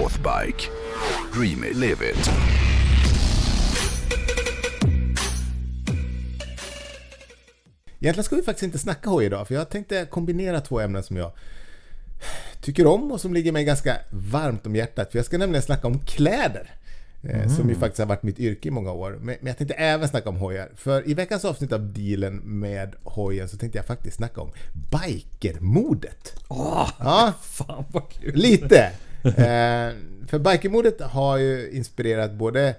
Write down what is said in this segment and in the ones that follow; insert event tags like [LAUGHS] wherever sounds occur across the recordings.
Northbike. Dream it, live it. Egentligen ska vi faktiskt inte snacka hoj idag, för jag tänkte kombinera två ämnen som jag tycker om och som ligger mig ganska varmt om hjärtat. För jag ska nämligen snacka om kläder. eh, Som ju faktiskt har varit mitt yrke i många år. Men men jag tänkte även snacka om hojar. För i veckans avsnitt av dealen med hojen så tänkte jag faktiskt snacka om bikermodet. Åh, Ja, fan vad kul! lite! [LAUGHS] Eh, för bikermodet har ju inspirerat både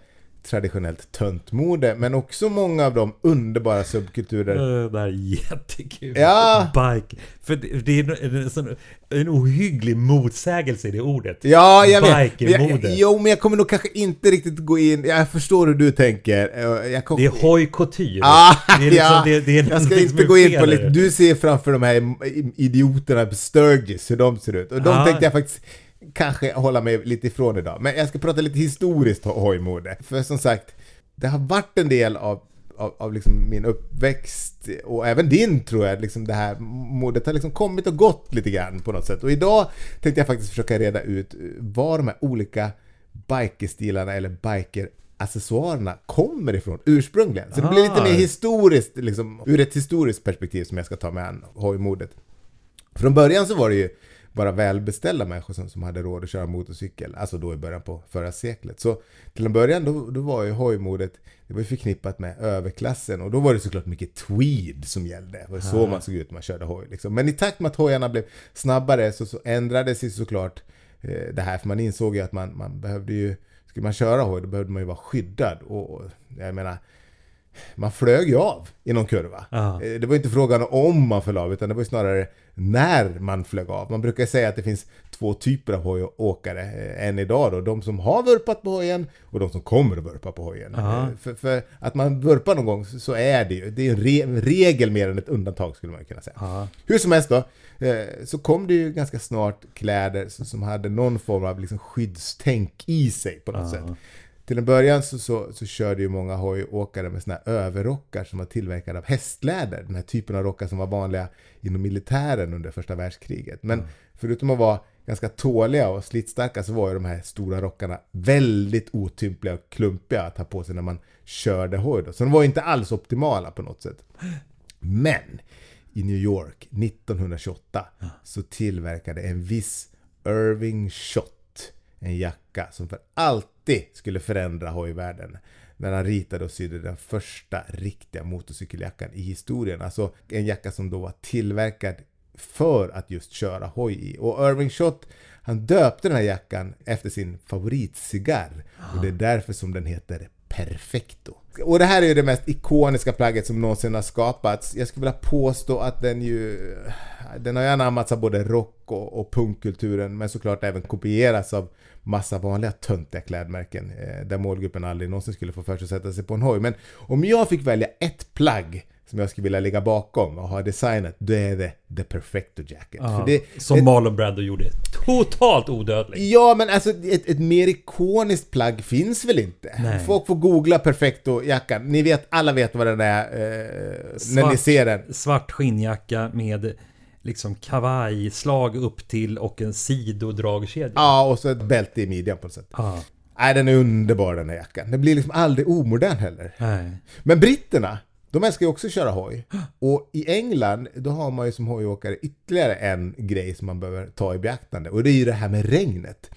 traditionellt töntmode men också många av de underbara subkulturer Det där är jättekul. Ja. Bike. För det, det är en, en, sån- en ohygglig motsägelse i det ordet. Ja, jag vet. Bikermode. Jag, jo, men jag kommer nog kanske inte riktigt gå in... Jag förstår hur du tänker. Eh, kom, Det är hojkotyr. Ah, det är liksom, ja. det, det är jag ska inte gå in på lite... Du ser framför de här idioterna på Sturgis, hur de ser ut. Och de Ja. tänkte jag faktiskt kanske hålla mig lite ifrån idag. Men jag ska prata lite historiskt ho- hojmode. För som sagt, det har varit en del av av, av liksom min uppväxt och även din tror jag, liksom det här modet har liksom kommit och gått lite grann på något sätt. Och idag tänkte jag faktiskt försöka reda ut var de här olika bikerstilarna eller biker accessoarerna kommer ifrån ursprungligen. Så det blir lite Ah. mer historiskt, liksom, ur ett historiskt perspektiv som jag ska ta med an hojmodet. Från början så var det ju bara välbeställda människor som, som hade råd att köra motorcykel, alltså då i början på förra seklet. Så till en början då, då var ju hojmodet, det var ju förknippat med överklassen och då var det såklart mycket tweed som gällde. Det var så man såg ut när man körde hoj. Liksom. Men i takt med att hojarna blev snabbare så, så ändrades sig såklart eh, det här, för man insåg ju att man, man behövde ju, skulle man köra hoj då behövde man ju vara skyddad. Och, och jag menar, man flög ju av i någon kurva. Ja. Eh, Det var inte frågan om man föll av, utan det var snarare när man flög av. Man brukar säga att det finns två typer av hojåkare eh, än idag då. De som har vurpat på hojen och de som kommer att vurpa på hojen. Eh, För, för att man vurpar någon gång så- är det ju, det är en re, regel mer än ett undantag skulle man kunna säga. Ja. Hur som helst då, eh, så kom det ju ganska snart kläder som som hade någon form av liksom skyddstänk i sig på något sätt. Till en början så, så, så körde ju många hojåkare med såna här överrockar som var tillverkade av hästläder. Den här typen av rockar som var vanliga inom militären under första världskriget. Men förutom att vara ganska tåliga och slitstarka så var ju de här stora rockarna väldigt otympliga och klumpiga att ha på sig när man körde hoj. Då. Så de var inte alls optimala på något sätt. Men i New York 1928 så tillverkade en viss Irving Schott en jacka som för alltid skulle förändra hojvärlden. När han ritade och sydde den första riktiga motorcykeljackan i historien. Alltså en jacka som då var tillverkad för att just köra hoj i. Och Irving Schott han döpte den här jackan efter sin favoritcigarr. Och det är därför som den heter Perfecto. Och det här är ju det mest ikoniska plagget som någonsin har skapats. Jag skulle vilja påstå att den ju... Den har ju anammats av både rock och, och punkkulturen men såklart även kopierats av massa vanliga töntiga klädmärken eh, där målgruppen aldrig någonsin skulle få för sig att sätta sig på en hoj. Men om jag fick välja ett plagg som jag skulle vilja ligga bakom och ha designat, då är det The Perfecto Jacket. Ja, För det, som ett- Marlon Brando gjorde. Totalt odödlig. Ja, men alltså ett, ett mer ikoniskt plagg finns väl inte? Nej. Folk får googla Perfecto-jackan. Ni vet, alla vet vad den är eh, när ni ser den. Svart skinnjacka med liksom kavajslag upp till och en sidodragkedja. Ja, och så ett bälte i midjan på något sätt. Ja. Nej, den är underbar den här jackan. Den blir liksom aldrig omodern heller. Nej. Men britterna, de älskar ju också att köra hoj. Och i England, då har man ju som hojåkare ytterligare en grej som man behöver ta i beaktande. Och det är ju det här med regnet.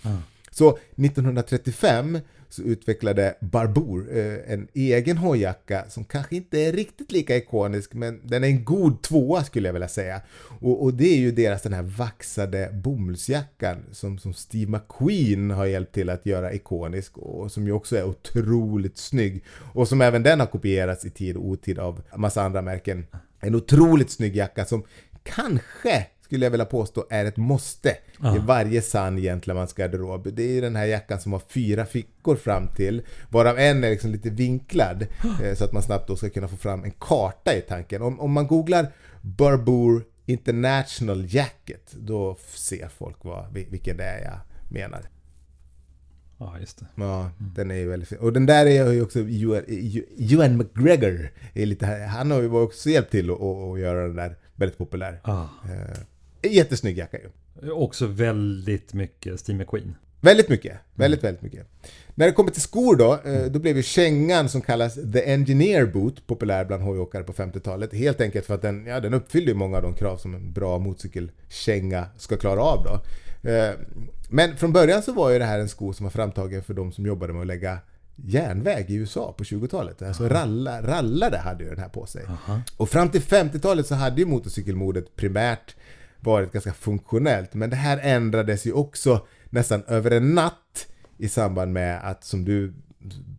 Så 1935 så utvecklade Barbour eh, en egen hojjacka som kanske inte är riktigt lika ikonisk men den är en god tvåa skulle jag vilja säga. Och, och det är ju deras den här vaxade bomullsjackan som, som Steve McQueen har hjälpt till att göra ikonisk och som ju också är otroligt snygg. Och som även den har kopierats i tid och otid av massa andra märken. En otroligt snygg jacka som kanske skulle jag vilja påstå är ett måste i varje sann gentlemans garderob. Det är ju den här jackan som har fyra fickor fram till, varav en är liksom lite vinklad eh, så att man snabbt då ska kunna få fram en karta i tanken. Om, om man googlar Barbour International Jacket, då ser folk vad, vil- vilken det är jag menar. Ja, just det. Ja, den är ju väldigt fin. Och den där är ju också Ewan- Ewan McGregor. Är lite, han har ju också hjälpt till att göra den där väldigt populär. Ah. Jättesnygg jacka ju. Också väldigt mycket Steve McQueen. Väldigt mycket. Väldigt, väldigt mycket. När det kommer till skor då, eh, då blev ju kängan som kallas The Engineer Boot populär bland hojåkare på 50-talet. Helt enkelt för att den, ja, den uppfyllde ju många av de krav som en bra motorcykelkänga ska klara av då. Eh, Men från början så var ju det här en sko som var framtagen för de som jobbade med att lägga järnväg i USA på 20-talet. Alltså ralla, rallare hade ju den här på sig. Och fram till 50-talet så hade ju motorcykelmodet primärt varit ganska funktionellt. Men det här ändrades ju också nästan över en natt i samband med att, som du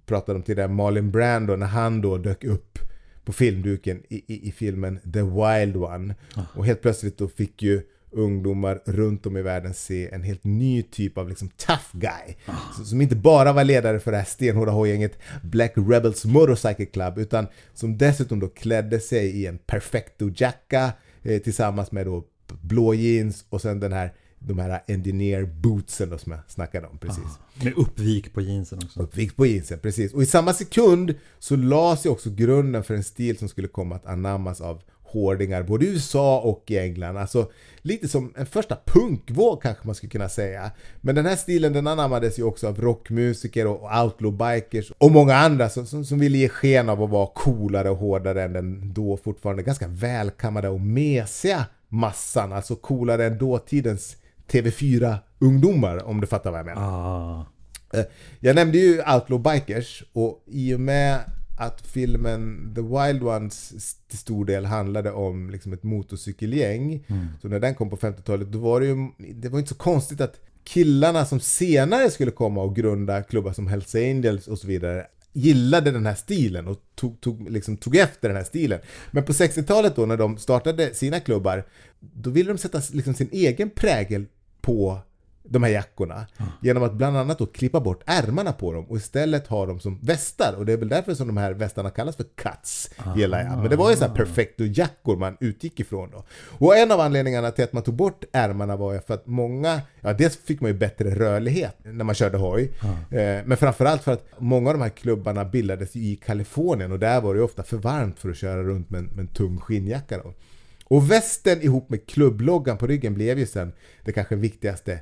pratade om tidigare, Marlon Brando, när han då dök upp på filmduken i, i, i filmen The Wild One. Och helt plötsligt då fick ju ungdomar runt om i världen se en helt ny typ av liksom tough guy. Så- Som inte bara var ledare för det här stenhårda hojgänget Black Rebels Motorcycle Club utan som dessutom då klädde sig i en perfecto jacka eh, tillsammans med då blå jeans och sen den här de här engineer bootsen som jag snackade om precis. Med uppvik på jeansen också. Uppvikt på jeansen, precis. Och i samma sekund så lades ju också grunden för en stil som skulle komma att anammas av hårdingar både i USA och i England. Alltså lite som en första punkvåg kanske man skulle kunna säga. Men den här stilen den anammades ju också av rockmusiker och outlaw bikers och många andra som, som, som ville ge sken av att vara coolare och hårdare än den då fortfarande ganska välkammade och mesiga massan. Alltså coolare än dåtidens TV4-ungdomar om du fattar vad jag menar. Ah. Eh, Jag nämnde ju Outlaw Bikers och i och med att filmen The Wild Ones till stor del handlade om liksom ett motorcykelgäng. Så när den kom på 50-talet då var det ju det var inte så konstigt att killarna som senare skulle komma och grunda klubbar som Hells Angels och så vidare gillade den här stilen och tog, tog, liksom, tog efter den här stilen. Men på 60-talet då när de startade sina klubbar då ville de sätta liksom, sin egen prägel på de här jackorna. Genom att bland annat då klippa bort ärmarna på dem och istället ha dem som västar. Och det är väl därför som de här västarna kallas för cuts, gillar jag. Men det var ju så här perfecto-jackor man utgick ifrån då. Och en av anledningarna till att man tog bort ärmarna var ju för att många, ja dels fick man ju bättre rörlighet när man körde hoj. Eh, men framförallt för att många av de här klubbarna bildades i Kalifornien och där var det ju ofta för varmt för att köra runt med en, med en tung skinnjacka då. Och västen ihop med klubbloggan på ryggen blev ju sen det kanske viktigaste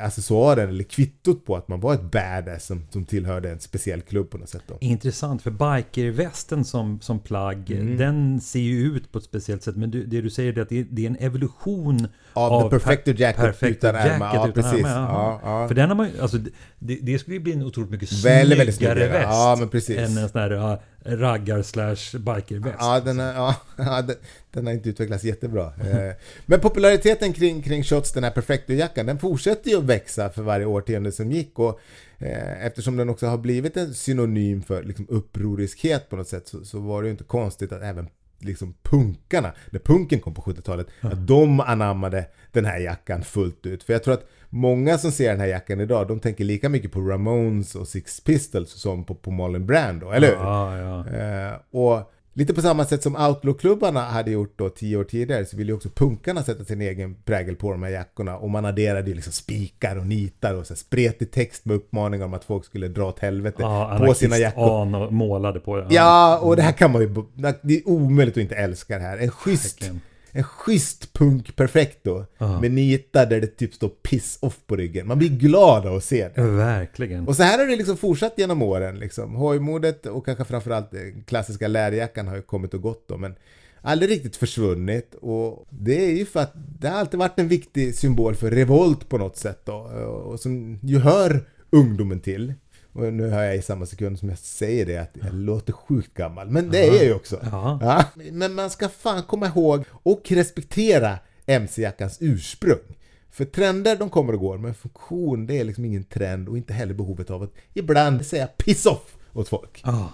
accessoaren eller kvittot på att man var ett badass som, som tillhörde en speciell klubb på något sätt då. Intressant, för bikervästen som, som plagg, Mm. den ser ju ut på ett speciellt sätt. Men du, det du säger är att det, det är en evolution Av the perfecto per- jacket perfecto utan ärmar. Ja, utan precis. jaha. Ja, ja. För den har man alltså, det, det skulle ju bli en otroligt mycket Väldigt, väldigt snyggare snyggare. väst. Ja, men precis. Än en sån här raggar slash bikerväst. Ja, den, är, ja, [LAUGHS] ja den, den har inte utvecklats jättebra. Eh, Men populariteten kring, kring Shots, den här Perfecto-jackan, den fortsätter ju att växa för varje årtionde som gick. Och, eh, eftersom den också har blivit en synonym för liksom, upproriskhet på något sätt så, så var det ju inte konstigt att även liksom punkarna, när punken kom på 70-talet, att de anammade den här jackan fullt ut. För jag tror att många som ser den här jackan idag, de tänker lika mycket på Ramones och Six Pistols som på, på Marlon Brando, eller hur? Ja, ja. Eh, och lite på samma sätt som outlaw-klubbarna hade gjort då tio år tidigare så ville ju också punkarna sätta sin egen prägel på de här jackorna och man adderade ju liksom spikar och nitar och så spretig text med uppmaningar om att folk skulle dra åt helvete Ja, på sina jackor. An och målade på det. Ja, och det här kan man ju... Det är omöjligt att inte älska det här. En schysst, Verkligen. En schysst punk perfecto med nitar där det typ står piss off på ryggen. Man blir glad av att se det. Verkligen. Och så här har det liksom fortsatt genom åren. Liksom. Hojmodet och kanske framförallt den klassiska lärjackan har ju kommit och gått då, men aldrig riktigt försvunnit. Och det är ju för att det har alltid varit en viktig symbol för revolt på något sätt då. Och som ju hör ungdomen till. Och nu hör jag i samma sekund som jag säger det att jag låter sjukt gammal. Men det är jag ju också. Ja. Men man ska fan komma ihåg och respektera MC-jackans ursprung. För trender de kommer och går, men funktion det är liksom ingen trend och inte heller behovet av att ibland säga piss off åt folk. Ja,